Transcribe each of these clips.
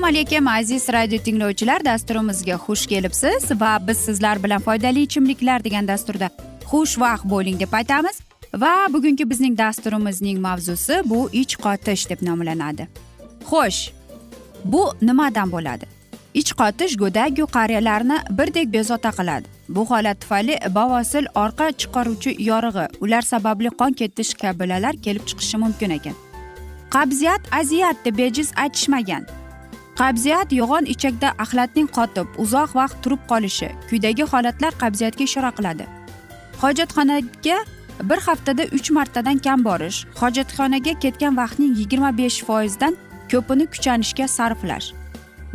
assalomu alaykum aziz radio tinglovchilar. Dasturimizga xush kelibsiz va biz sizlar bilan foydali ichimliklar degan dasturda xushvaqt bo'ling deb aytamiz. Va bugungi bizning dasturimizning mavzusi bu ich qotish deb nomlanadi. Xo'sh bu nimadan bo'ladi? Ich qotish go'daku qariyalarni birdek bezovta qiladi. Bu holat tufayli bavosil orqa chiqaruvchi yorig'i ular sababli qon ketish kabilalar kelib chiqishi mumkin ekan. Qabziyat aziyat deb bejiz aytishmagan. Qabziyat yo'g'on ichakda axlatning qotib uzoq vaqt turib qolishi quyidagi holatlar qabziyatga ishora qiladi. Hojatxonaga bir haftada uch martadan kam borish hojatxonaga ketgan vaqtning yigirma besh foizdan ko'pini kuchanishga sarflash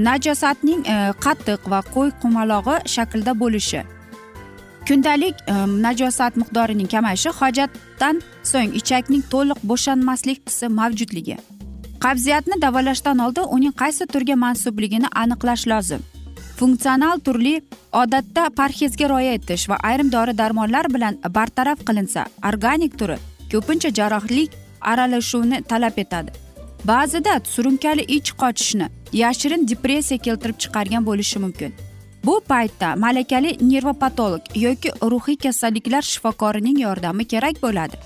najosatning e, qattiq va qo'y qumalog'i shaklda bo'lishi kundalik e, najosat miqdorining kamayishi hojatdan so'ng ichakning to'liq bo'shanmaslik hissi mavjudligi. Qabziyatni davolashdan oldin uning qaysi turga mansubligini aniqlash lozim. Funksional turli odatda parhezga rioya etish va ayrim dori darmonlar bilan bartaraf qilinsa organik turi ko'pincha jarrohlik aralashuvini talab etadi. Ba'zida surunkali ich qochishni yashirin depressiya keltirib chiqargan bo'lishi mumkin. Bu paytda malakali nervopatolog yoki ruhiy kasalliklar shifokorining yordami kerak bo'ladi.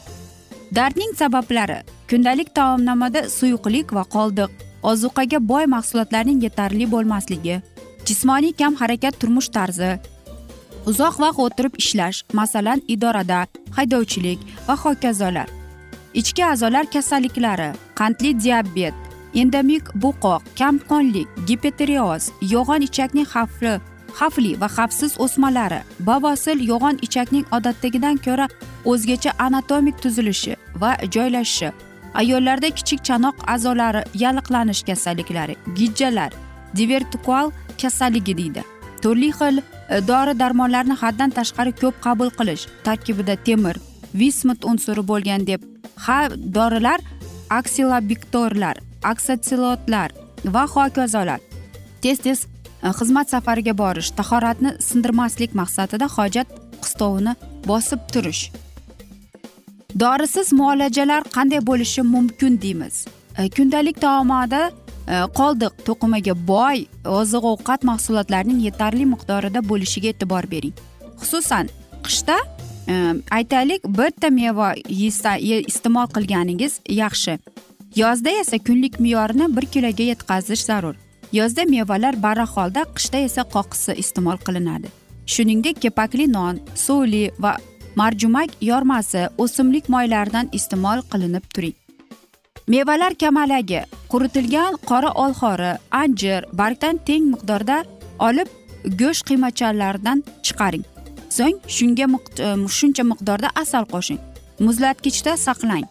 Dardning sabablari. Kundalik taomnomada suyuqlik va qoldiq. Ozuqaga boy mahsulotlarning yetarli bo'lmasligi. Jismoniy kam harakat turmush tarzi. Uzoq vaqt o'tirib ishlash masalan idorada haydovchilik va hokazolar. Ichki a'zolar kasalliklari qandli diabet endemik buqoq kamqonlik gipotireoz yo'g'on ichakning xavfli xavfli va xavfsiz o'smalari bavosil yo'g'on ichakning odatdagidan ko'ra o'zgacha anatomik tuzilishi va joylashishi ayollarda kichik chanoq a'zolari yalliqlanish kasalliklari gijjalar divertikual kasalligi deydi. Turli xil e, dori darmonlarni haddan tashqari ko'p qabul qilish tarkibida temir vismut unsuri bo'lgan deb ha dorilar aksilobiktorlar aksatsilotlar va hokazolar tez tez Э, xizmat safariga borish tahoratni sindirmaslik maqsadida hojat qistovini bosib turish. Dorisiz muolajalar qanday bo'lishi mumkin deymiz. Э, kundalik taomada э, qoldiq to'qimaga boy oziq ovqat mahsulotlarining yetarli miqdorida bo'lishiga e'tibor bering. Xususan qishda aytaylik bitta meva iste'mol qilganingiz yaxshi. Yozda esa kunlik me'yorni bir kiloga yetkazish zarur. Yozda mevalar barra holda qishda esa qoqisi iste'mol qilinadi. Shuningdek kepakli non suli va marjumak yormasi o'simlik moylaridan iste'mol qilinib turing. Mevalar kamalagi quritilgan qora olxori anjir bargdan teng miqdorda olib go'sht qiymachalaridan chiqaring. So'ng shunga e, shuncha miqdorda asal qo'shing. Muzlatgichda saqlang.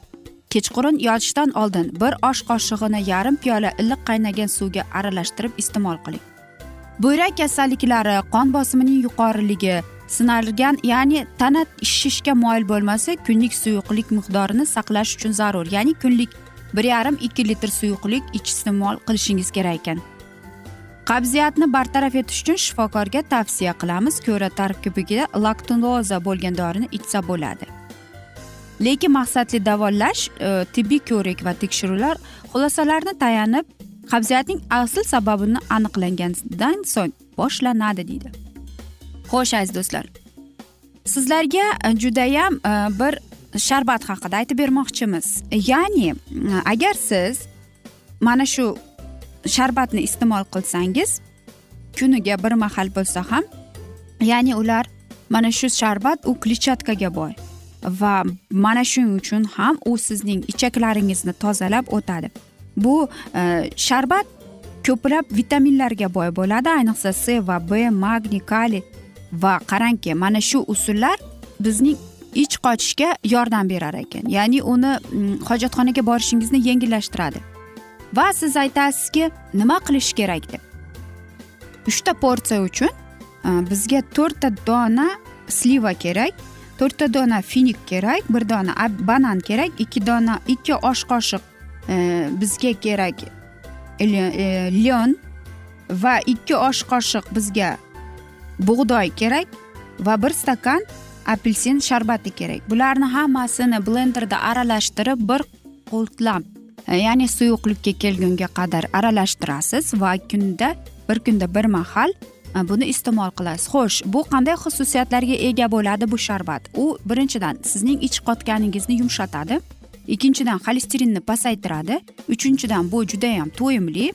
Kechqurun yotishdan oldin bir osh qoshig'ini yarim piyola iliq qaynagan suvga aralashtirib iste'mol qiling. Buyrak kasalliklari qon bosimining yuqoriligi sinalgan ya'ni tana shishishga moyil bo'lmasa kunlik suyuqlik miqdorini saqlash uchun zarur ya'ni kunlik bir yarim ikki litr suyuqlik iste'mol qilishingiz kerak ekan. Qabziyatni bartaraf etish uchun shifokorga tavsiya qilamiz. Ko'ra tarkibiga laktoza bo'lgan dorini ichsa bo'ladi. Lekin maqsadli davolash e, tibbiy ko'rik va tekshiruvlar xulosalarni tayanib qabziyatning asl sababini aniqlangandan so'ng boshlanadi deydi. Xo'sh aziz do'stlar. Sizlarga judayam e, bir sharbat haqida aytib bermoqchimiz. Ya'ni agar siz mana shu sharbatni iste'mol qilsangiz kuniga bir mahal bo'lsa ham ya'ni ular mana shu sharbat u kletchatkaga boy. Va mana shuning uchun ham u sizning ichaklaringizni tozalab o'tadi. Bu e, sharbat ko'plab vitaminlarga boy bo'ladi ayniqsa c va b magniy kaliy va qarangki mana shu usullar bizning ich qochishga yordam berar ekan. Ya'ni uni hojatxonaga borishingizni yengillashtiradi. Va siz aytasizki nima qilish kerak deb. Uchta porsiya uchun e, bizga to'rtta dona sliva kerak. To'rtta dona finik kerak bir dona banan kerak ikki dona ikki osh qoshiq e, bizga kerak e, lion va ikki osh qoshiq bizga bug'doy kerak va bir stakan apelsin sharbati kerak. Bularni hammasini blenderda aralashtirib bir qo'ltlab e, ya'ni suyuqlikka kelgunga qadar aralashtirasiz va kunda bir kunda bir mahal Э, buni iste'mol qilasiz. Xo'sh bu qanday xususiyatlarga ega bo'ladi bu sharbat? U birinchidan sizning ich qotganingizni yumshatadi. Ikkinchidan xolesterinni pasaytiradi. Uchinchidan bu judayam to'yimli.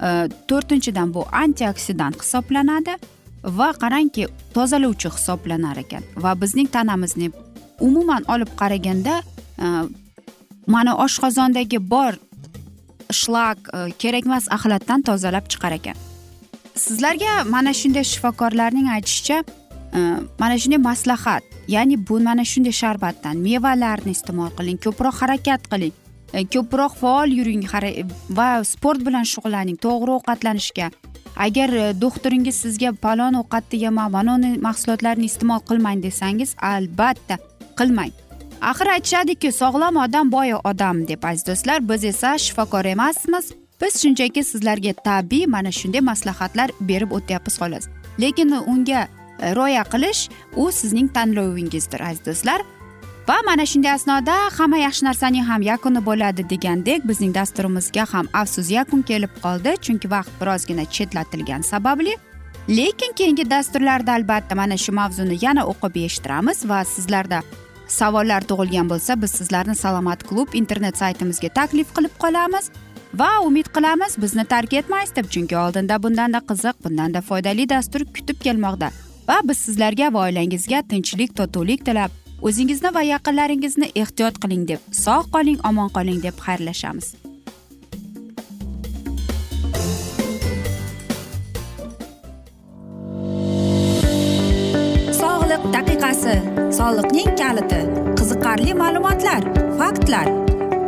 Э, to'rtinchidan bu antioksidant hisoblanadi. Va qarangki tozalovchi hisoblanar ekan. Va bizning tanamizni umuman olib qaraganda э, mana oshqozondagi bor shlak kerakmas axlatdan tozalab chiqar ekan. Sizlarga mana shunday shifokorlarning aytishicha e, mana shunday maslahat ya'ni bu mana shunday sharbatdan mevalarni iste'mol qiling ko'proq harakat qiling e, ko'proq faol yuring va sport bilan shug'ullaning to'g'ri ovqatlanishga. Agar e, doktoringiz sizga palon ovqatni yemang manoni mahsulotlarni iste'mol qilmang desangiz albatta qilmang. Axir aytishadiki sog'lom odam boy odam deb aziz do'stlar biz esa shifokor emasmiz. Biz shunchaki sizlarga tabiiy mana shunday maslahatlar berib o'tyapmiz xolos. Lekin unga e, rioya qilish u sizning tanlovingizdir aziz do'stlar. Va mana shunday asnoda hamma yaxshi narsaning ham yakuni bo'ladi degandek bizning dasturimizga ham afsus yakun kelib qoldi. Chunki vaqt birozgina chetlatilgani sababli. Lekin keyingi dasturlarda albatta mana shu mavzuni yana o'qib eshittiramiz va sizlarda savollar tug'ilgan bo'lsa biz sizlarni salomat klub internet saytimizga taklif qilib qolamiz. Va umid qilamiz bizni tark etmaysiz deb chunki oldinda bundanda qiziq bundanda foydali dastur kutib kelmoqda. Va biz sizlarga va oilangizga tinchlik totuvlik tilab o'zingizni va yaqinlaringizni ehtiyot qiling deb sog' qoling omon qoling deb xayrlashamiz. Sog'liq daqiqasi soliqning kaliti qiziqarli ma'lumotlar faktlar.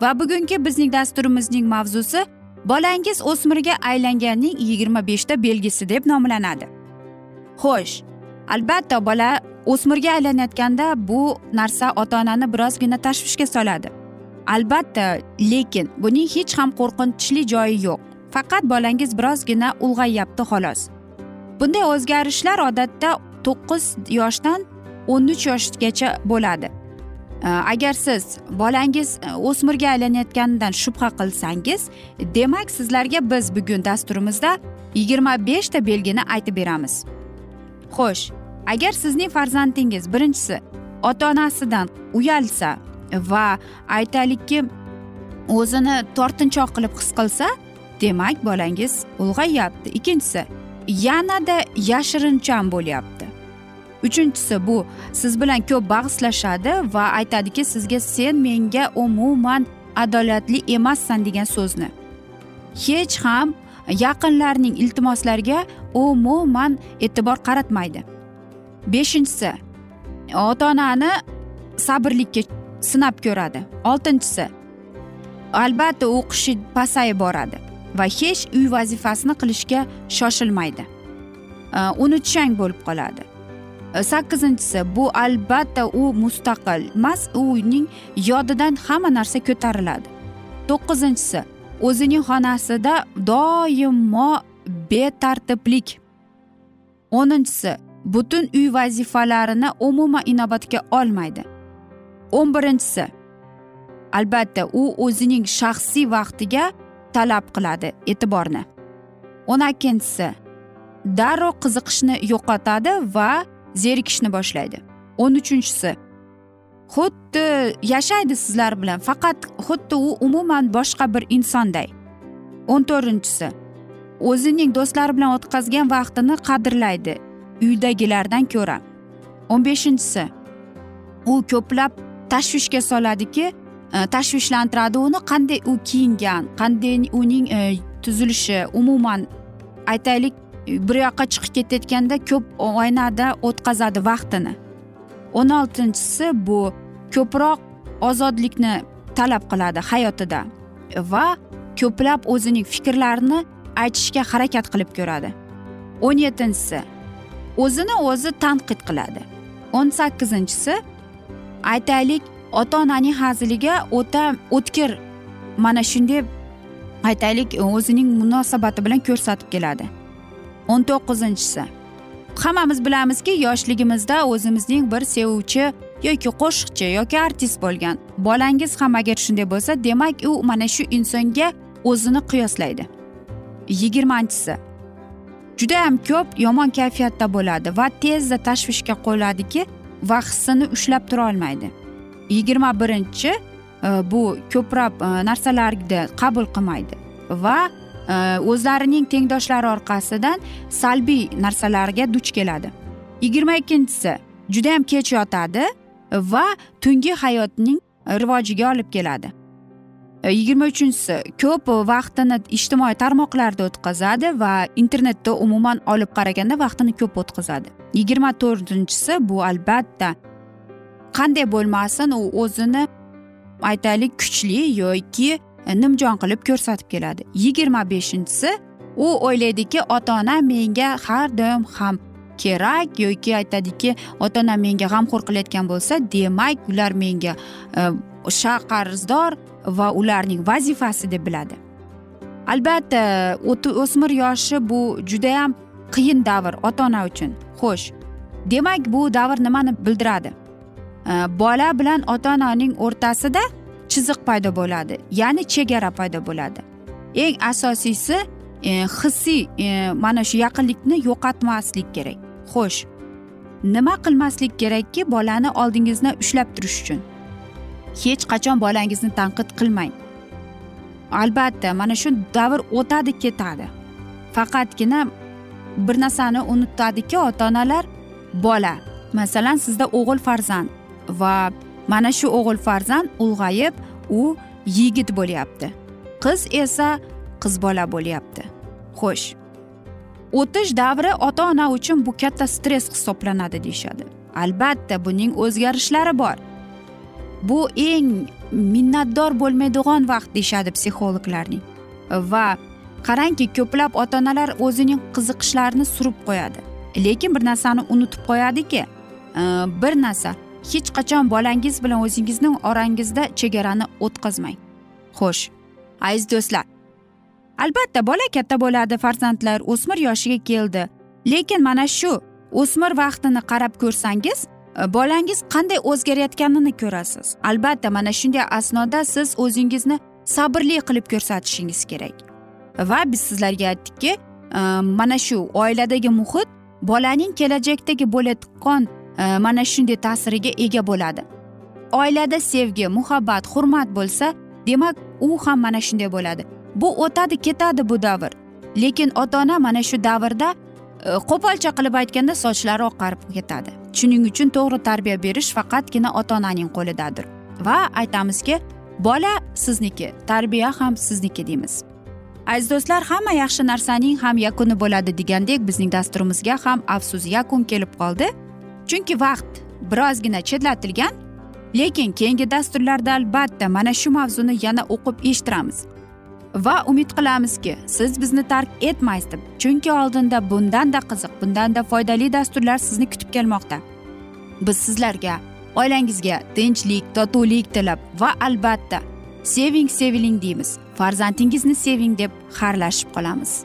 Va bugungi bizning dasturimizning mavzusi bolangiz o'smirga aylanganning yigirma beshta belgisi deb nomlanadi. Xo'sh albatta bola o'smirga aylanayotganda bu narsa ota onani birozgina tashvishga soladi. Albatta lekin buning hech ham qo'rqinchli joyi yo'q. Faqat bolangiz birozgina ulg'ayyapti xolos. Bunday o'zgarishlar odatda to'qqiz yoshdan o'n uch yoshgacha bo'ladi. Э, agar siz bolangiz e, o'smirga aylanayotganidan shubha qilsangiz demak sizlarga biz bugun dasturimizda yigirma beshta belgini aytib beramiz. Xo'sh agar sizning farzandingiz birinchisi ota onasidan uyalsa va aytaylikki o'zini tortinchoq qilib his qilsa demak bolangiz ulg'ayyapti ikkinchisi yanada yashirincham bo'lyapti. Uchinchisi bu. Siz bilan ko'p bahslashadi va aytadiki sizga sen menga umuman adolatli emassan degan so'zni. Hech ham yaqinlarning iltimoslariga umuman e'tibor qaratmaydi. Beshinchisi ota onani sabrlikka sinab ko'radi. Oltinchisi albatta o'qishi pasayib boradi va hech uy vazifasini qilishga shoshilmaydi. Unutishang bo'lib qoladi. Э, sakkizinchisi bu albatta u mustaqil. Emas uning yodidan hamma narsa ko'tariladi. To'qqizinchisi o'zining xonasida doimo betartiblik. O'ninchisi butun uy vazifalarini umuman inobatga olmaydi. O'n birinchisi albatta u o'zining shaxsiy vaqtiga talab qiladi e'tiborni. O'n ikkinchisi darrov qiziqishni yo'qotadi va zerikishni boshlaydi. O'n uchinchisi xuddi yashaydi sizlar bilan faqat xuddi u umuman boshqa bir insonday. O'n to'rtinchisi o'zining do'stlari bilan o'tkazgan vaqtini qadrlaydi uydagilardan ko'ra. O'n beshinchisi u ko'plab tashvishga soladiki e, tashvishlantiradi uni qanday u kiyingan qanday uning e, tuzilishi umuman aytaylik bir yoqqa chiqib ketayotganda ko'p oynada o'tkazadi vaqtini. O'n oltinchisi bu ko'proq ozodlikni talab qiladi hayotida va ko'plab o'zining fikrlarini aytishga harakat qilib ko'radi. O'n yettinchisi o'zini o'zi tanqid qiladi. O'n sakkizinchisi aytaylik ota onaning haziliga o'ta o'tkir. Mana shunday aytaylik o'zining munosabati bilan ko'rsatib keladi. O'n to'qqizinchisi. Hammamiz bilamizki yoshligimizda o'zimizning bir sevuvchi yoki qo'shiqchi yoki artist bo'lgan bolangiz ham agar shunday bo'lsa demak u mana shu insonga o'zini qiyoslaydi. Yigirmanchisi. Judayam ko'p yomon kayfiyatda bo'ladi va tezda tashvishga qo'ladiki va hissini ushlab tura olmaydi. Yigirma birinchi e, bu ko'proq e, narsalarni qabul qilmaydi va Э, o'zlarining tengdoshlari orqasidan salbiy narsalarga duch keladi. Yigirma ikkinchisi judayam kech yotadi va tungi hayotning rivojiga olib keladi. E, yigirma uchinchisi ko'p vaqtini ijtimoiy tarmoqlarda o'tkazadi va internetda umuman olib qaraganda vaqtini ko'p o'tkazadi. Yigirma to'rtinchisi bu albatta qanday bo'lmasin u o'zini aytaylik kuchli yoki nimjon qilib ko'rsatib keladi. Yigirma beshinchisi u o'ylaydiki ota onam menga har doim ham kerak yoki aytadiki ota onam menga g'amxo'r qilayotgan bo'lsa demak ular menga e, qarzdor va ularning vazifasi deb biladi. Albatta o'smir yoshi bu judayam qiyin davr ota ona uchun. Xo'sh demak bu davr nimani bildiradi? E, bola bilan ota onaning o'rtasida chiziq paydo bo'ladi ya'ni chegara paydo bo'ladi. Eng asosiysi e, hissiy e, mana shu yaqinlikni yo'qotmaslik kerak. Xo'sh nima qilmaslik kerakki bolani oldingizda ushlab turish uchun? Hech qachon bolangizni tanqid qilmang. Albatta mana shu davr o'tadi ketadi. Faqatgina bir narsani unutadiki ota onalar bola masalan sizda o'g'il farzand va mana shu o'g'il farzand ulg'ayib u yigit bo'lyapti. Qiz esa qiz bola bo'lyapti. Xo'sh o'tish davri ota ona uchun bu katta stress hisoblanadi deyishadi. Albatta buning o'zgarishlari bor. Bu eng minnatdor bo'lmaydigan vaqt deyishadi psixologlarning. Va qarangki ko'plab ota onalar o'zining qiziqishlarini surib qo'yadi. Lekin bir narsani unutib qo'yadiki bir narsa hech qachon bolangiz bilan o'zingizning orangizda chegarani o'tkazmang. Xo'sh aziz do'stlar. Albatta bola katta bo'ladi farzandlar o'smir yoshiga keldi. Lekin mana shu o'smir vaqtini qarab ko'rsangiz e, bolangiz qanday o'zgarayotganini ko'rasiz. Albatta mana shunday asnoda siz o'zingizni sabrli qilib ko'rsatishingiz kerak. Va biz sizlarga aytdikki e, mana shu oiladagi muhit bolaning kelajakdagi bo'layotgan Э, mana shunday ta'siriga ega bo'ladi. Oilada sevgi muhabbat hurmat bo'lsa demak u ham mana shunday bo'ladi. Bu o'tadi ketadi bu davr. Lekin ota ona mana shu davrda e, qo'polcha qilib aytganda sochlari oqarib ketadi. Shuning uchun to'g'ri tarbiya berish faqatgina ota onaning qo'lidadir. Va aytamizki bola sizniki tarbiya ham sizniki deymiz. Aziz do'stlar hamma yaxshi narsaning ham yakuni bo'ladi degandek bizning dasturimizga ham afsus yakun kelib qoldi. Chunki vaqt birozgina chetlatilgan lekin keyingi dasturlarda albatta mana shu mavzuni yana o'qib eshittiramiz. Va umid qilamizki siz bizni tark etmaysiz deb chunki oldinda bundanda qiziq bundanda foydali dasturlar sizni kutib kelmoqda. Biz sizlarga oilangizga tinchlik totuvlik tilab va albatta seving seviling deymiz. Farzandingizni seving deb xayrlashib qolamiz.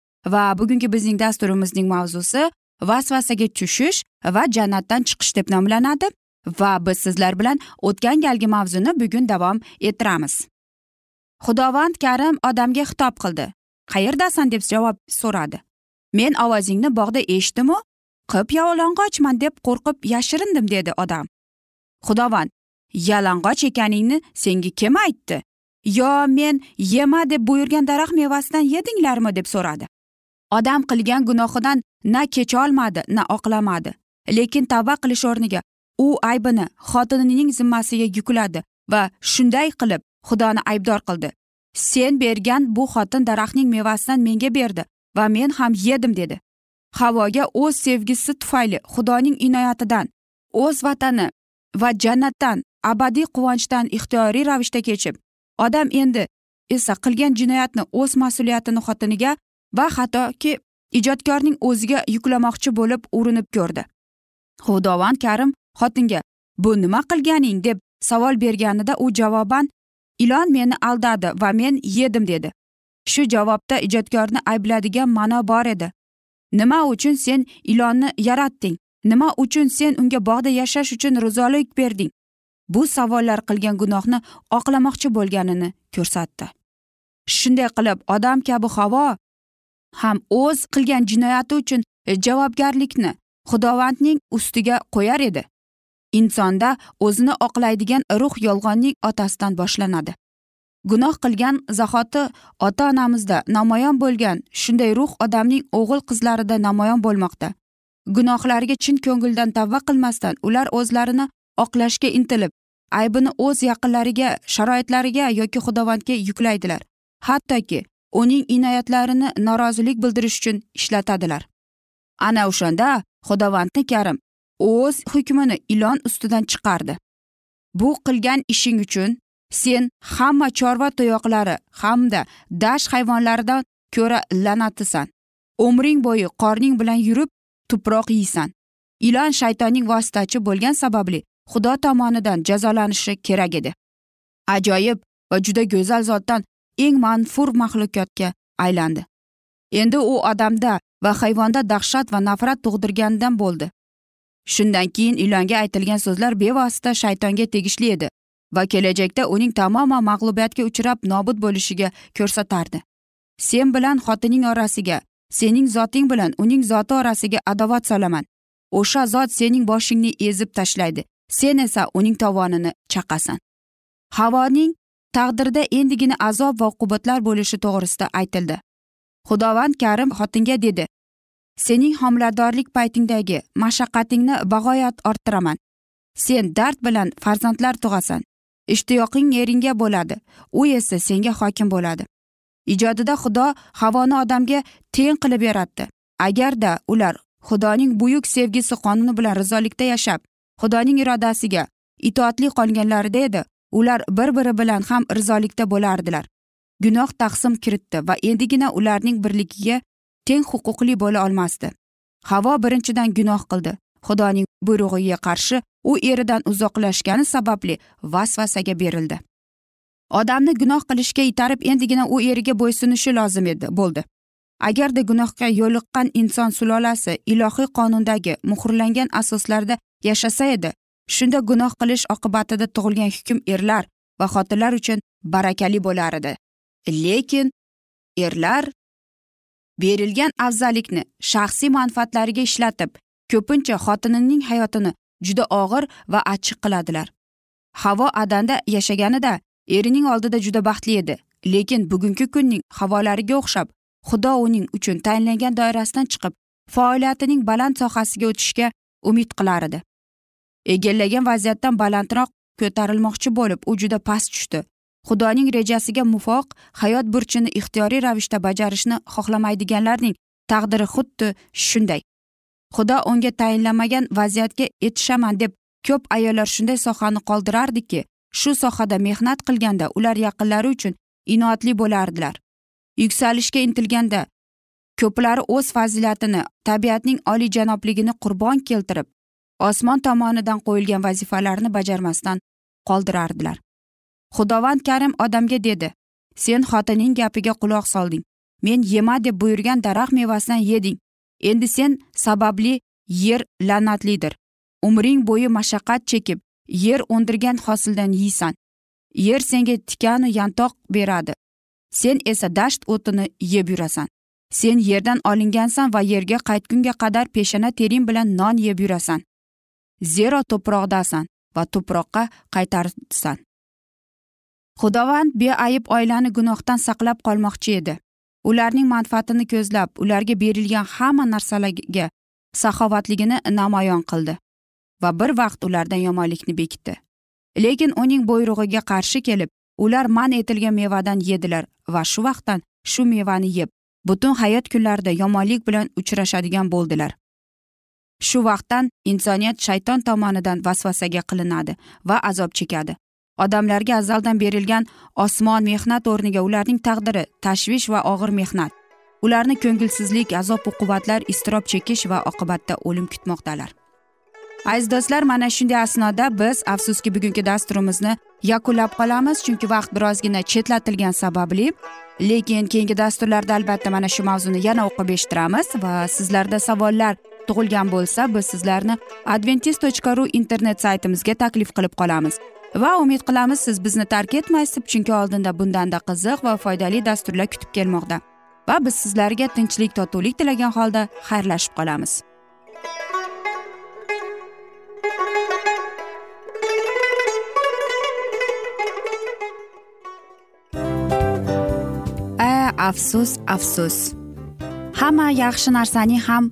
Va bugungi bizning dasturimizning mavzusi vasvasaga tushish va jannatdan chiqish deb nomlanadi va biz sizlar bilan o'tgan galgi mavzuni bugun davom ettiramiz. Xudovand karim odamga xitob qildi. Qayerdasan? deb javob so'radi. Men ovozingni bog'da eshitdimu qip yalang'ochman deb qo'rqib yashirindim dedi odam. Xudovand yalang'och ekaningni senga kim aytdi? Yo men yema deb buyurgan daraxt mevasidan yedinglarmi? deb so'radi. Odam qilgan gunohidan na kecholmadi na oqlamadi. Lekin tavba qilish o'rniga u aybini xotinining zimmasiga yukladi va shunday qilib xudoni aybdor qildi. Sen bergan bu xotin daraxtning mevasidan menga berdi va men ham yedim dedi. Havoga o'z sevgisi tufayli xudoning inoyatidan o'z vatani va jannatdan abadiy quvonchdan ixtiyoriy ravishda kechib odam endi esa qilgan jinoyatni o'z mas'uliyatini xotiniga va hattoki ijodkorning o'ziga yuklamoqchi bo'lib urinib ko'rdi. Xudovand karim xotinga bu nima qilganing? deb savol berganida u javoban ilon meni aldadi va men yedim dedi. Shu javobda ijodkorni aybladigan ma'no bor edi. Nima uchun sen ilonni yaratding? Nima uchun sen unga bog'da yashash uchun rizolik berding? Bu savollar qilgan gunohni oqlamoqchi bo'lganini ko'rsatdi. Shunday qilib odam kabi havo ham o'z qilgan jinoyati uchun e, javobgarlikni xudovandning ustiga qo'yar edi. Insonda o'zini oqlaydigan ruh yolg'onning otasidan boshlanadi. Gunoh qilgan zahoti ota onamizda namoyon bo'lgan shunday ruh odamning o'g'il qizlarida namoyon bo'lmoqda. Gunohlariga chin ko'ngildan tavba qilmasdan ular o'zlarini oqlashga intilib aybini o'z yaqinlariga sharoitlariga yoki xudovandga yuklaydilar. Hattoki uning inoyatlarini norozilik bildirish uchun ishlatadilar. Ana o'shanda xudovandni karim o'z hukmini ilon ustidan chiqardi. Bu qilgan ishing uchun sen hamma chorva tuyoqlari hamda dasht hayvonlaridan ko'ra la'natisan. Umring bo'yi qorning bilan yurib tuproq yeysan. Ilon shaytonning vositachi bo'lgan sababli xudo tomonidan jazolanishi kerak edi. Ajoyib va juda go'zal zotdan eng manfur maxluqotga aylandi. Endi u odamda va hayvonda dahshat va nafrat tug'dirgandan bo'ldi. Shundan keyin ilonga aytilgan so'zlar bevosita shaytonga tegishli edi va kelajakda uning tamoman mag'lubiyatga uchrab nobud bo'lishiga ko'rsatardi. Sen bilan xotining orasiga sening zoting bilan uning zoti orasiga adovat solaman. O'sha zot sening boshingni ezib tashlaydi. Sen esa uning tovonini chaqasan. Havoning taqdirda endigina azob va uqubatlar bo'lishi to'g'risida aytildi. Xudovand karim xotinga dedi sening homiladorlik paytingdagi mashaqqatingni bag'oyat orttiraman. Sen dard bilan farzandlar tug'asan. Ishtiyoqing eringga bo'ladi. U esa senga hokim bo'ladi. Ijodida xudo havoni odamga teng qilib yaratdi. Agarda ular xudoning buyuk sevgisi qonuni bilan rizolikda yashab xudoning irodasiga itoatli qolganlarida edi ular bir biri bilan ham rizolikda bo'lardilar. Gunoh taqsim kiritdi va endigina ularning birligiga teng huquqli bo'la olmasdi. Havo birinchidan gunoh qildi. Xudoning buyrug'iga qarshi u eridan uzoqlashgani sababli vasvasaga berildi. Odamni gunoh qilishga itarib endigina u eriga bo'ysunishi lozim edi bo'ldi. Agarda gunohga yo'liqqan inson sulolasi ilohiy qonundagi muhrlangan asoslarda yashasa edi shunda gunoh qilish oqibatida tug'ilgan hukm erlar va xotinlar uchun barakali bo'lar edi. Lekin erlar berilgan afzallikni shaxsiy manfaatlariga ishlatib ko'pincha xotinining hayotini juda og'ir va achchiq qiladilar. Havo adanda yashaganida erining oldida juda baxtli edi lekin bugungi kunning havolariga o'xshab xudo uning uchun tayinlangan doirasidan chiqib faoliyatining baland sohasiga o'tishga umid qilar edi. Egallagan vaziyatdan balandroq ko'tarilmoqchi bo'lib u juda past tushdi. Xudoning rejasiga muvofiq hayot burchini ixtiyoriy ravishda bajarishni xohlamaydiganlarning taqdiri xuddi shunday. Xudo unga tayinlamagan vaziyatga etishaman deb ko'p ayollar shunday sohani qoldirardiki shu sohada mehnat qilganda ular yaqinlari uchun inoatli bo'lardilar. Yuksalishga intilganda ko'plari o'z fazilatini tabiatning oliyjanobligini qurbon keltirib osmon tomonidan qo'yilgan vazifalarni bajarmasdan qoldirardilar. Xudovand karim odamga dedi sen xotining gapiga quloq solding. Men yema deb buyurgan daraxt mevasidan yeding. Endi sen sababli yer la'natlidir. Umring bo'yi mashaqqat chekib yer undirgan hosildan yeysan. Yer senga tikanu yantoq beradi. Sen esa dasht o'tini yeb yurasan. Sen yerdan olingansan va yerga qaytgunga qadar peshana tering bilan non yeb yurasan. Zero to'proqdasan va tuproqqa qaytarsan. Xudovand beayb oilani gunohdan saqlab qolmoqchi edi. Ularning manfaatini ko'zlab ularga berilgan hamma narsalarga saxovatligini namoyon qildi va bir vaqt ulardan yomonlikni bekitdi. Lekin uning buyrug'iga qarshi kelib ular man etilgan mevadan yedilar va shu vaqtdan shu mevani yeb butun hayot kunlarida yomonlik bilan uchrashadigan bo'ldilar. Shu vaqtdan insoniyat shayton tomonidan vasvasaga qilinadi va azob chekadi. Odamlarga azaldan berilgan osmon mehnat o'rniga ularning taqdiri tashvish va og'ir mehnat ularni ko'ngilsizlik azob uqubatlar iztirob chekish va oqibatda o'lim kutmoqdalar. Aziz do'stlar mana shunday asnoda biz afsuski bugungi dasturimizni yakunlab qolamiz chunki vaqt birozgina chetlatilgani sababli lekin keyingi dasturlarda albatta mana shu mavzuni yana o'qib eshittiramiz va sizlarda savollar tug'ilgan bo'lsa biz sizlarni adventis tochka ru internet saytimizga taklif qilib qolamiz. Va umid qilamiz siz bizni tark etmaysiz chunki oldinda bundanda qiziq va foydali dasturlar kutib kelmoqda. Va biz sizlarga tinchlik totuvlik tilagan holda xayrlashib qolamiz. A afsus afsus. Hamma yaxshi narsaning ham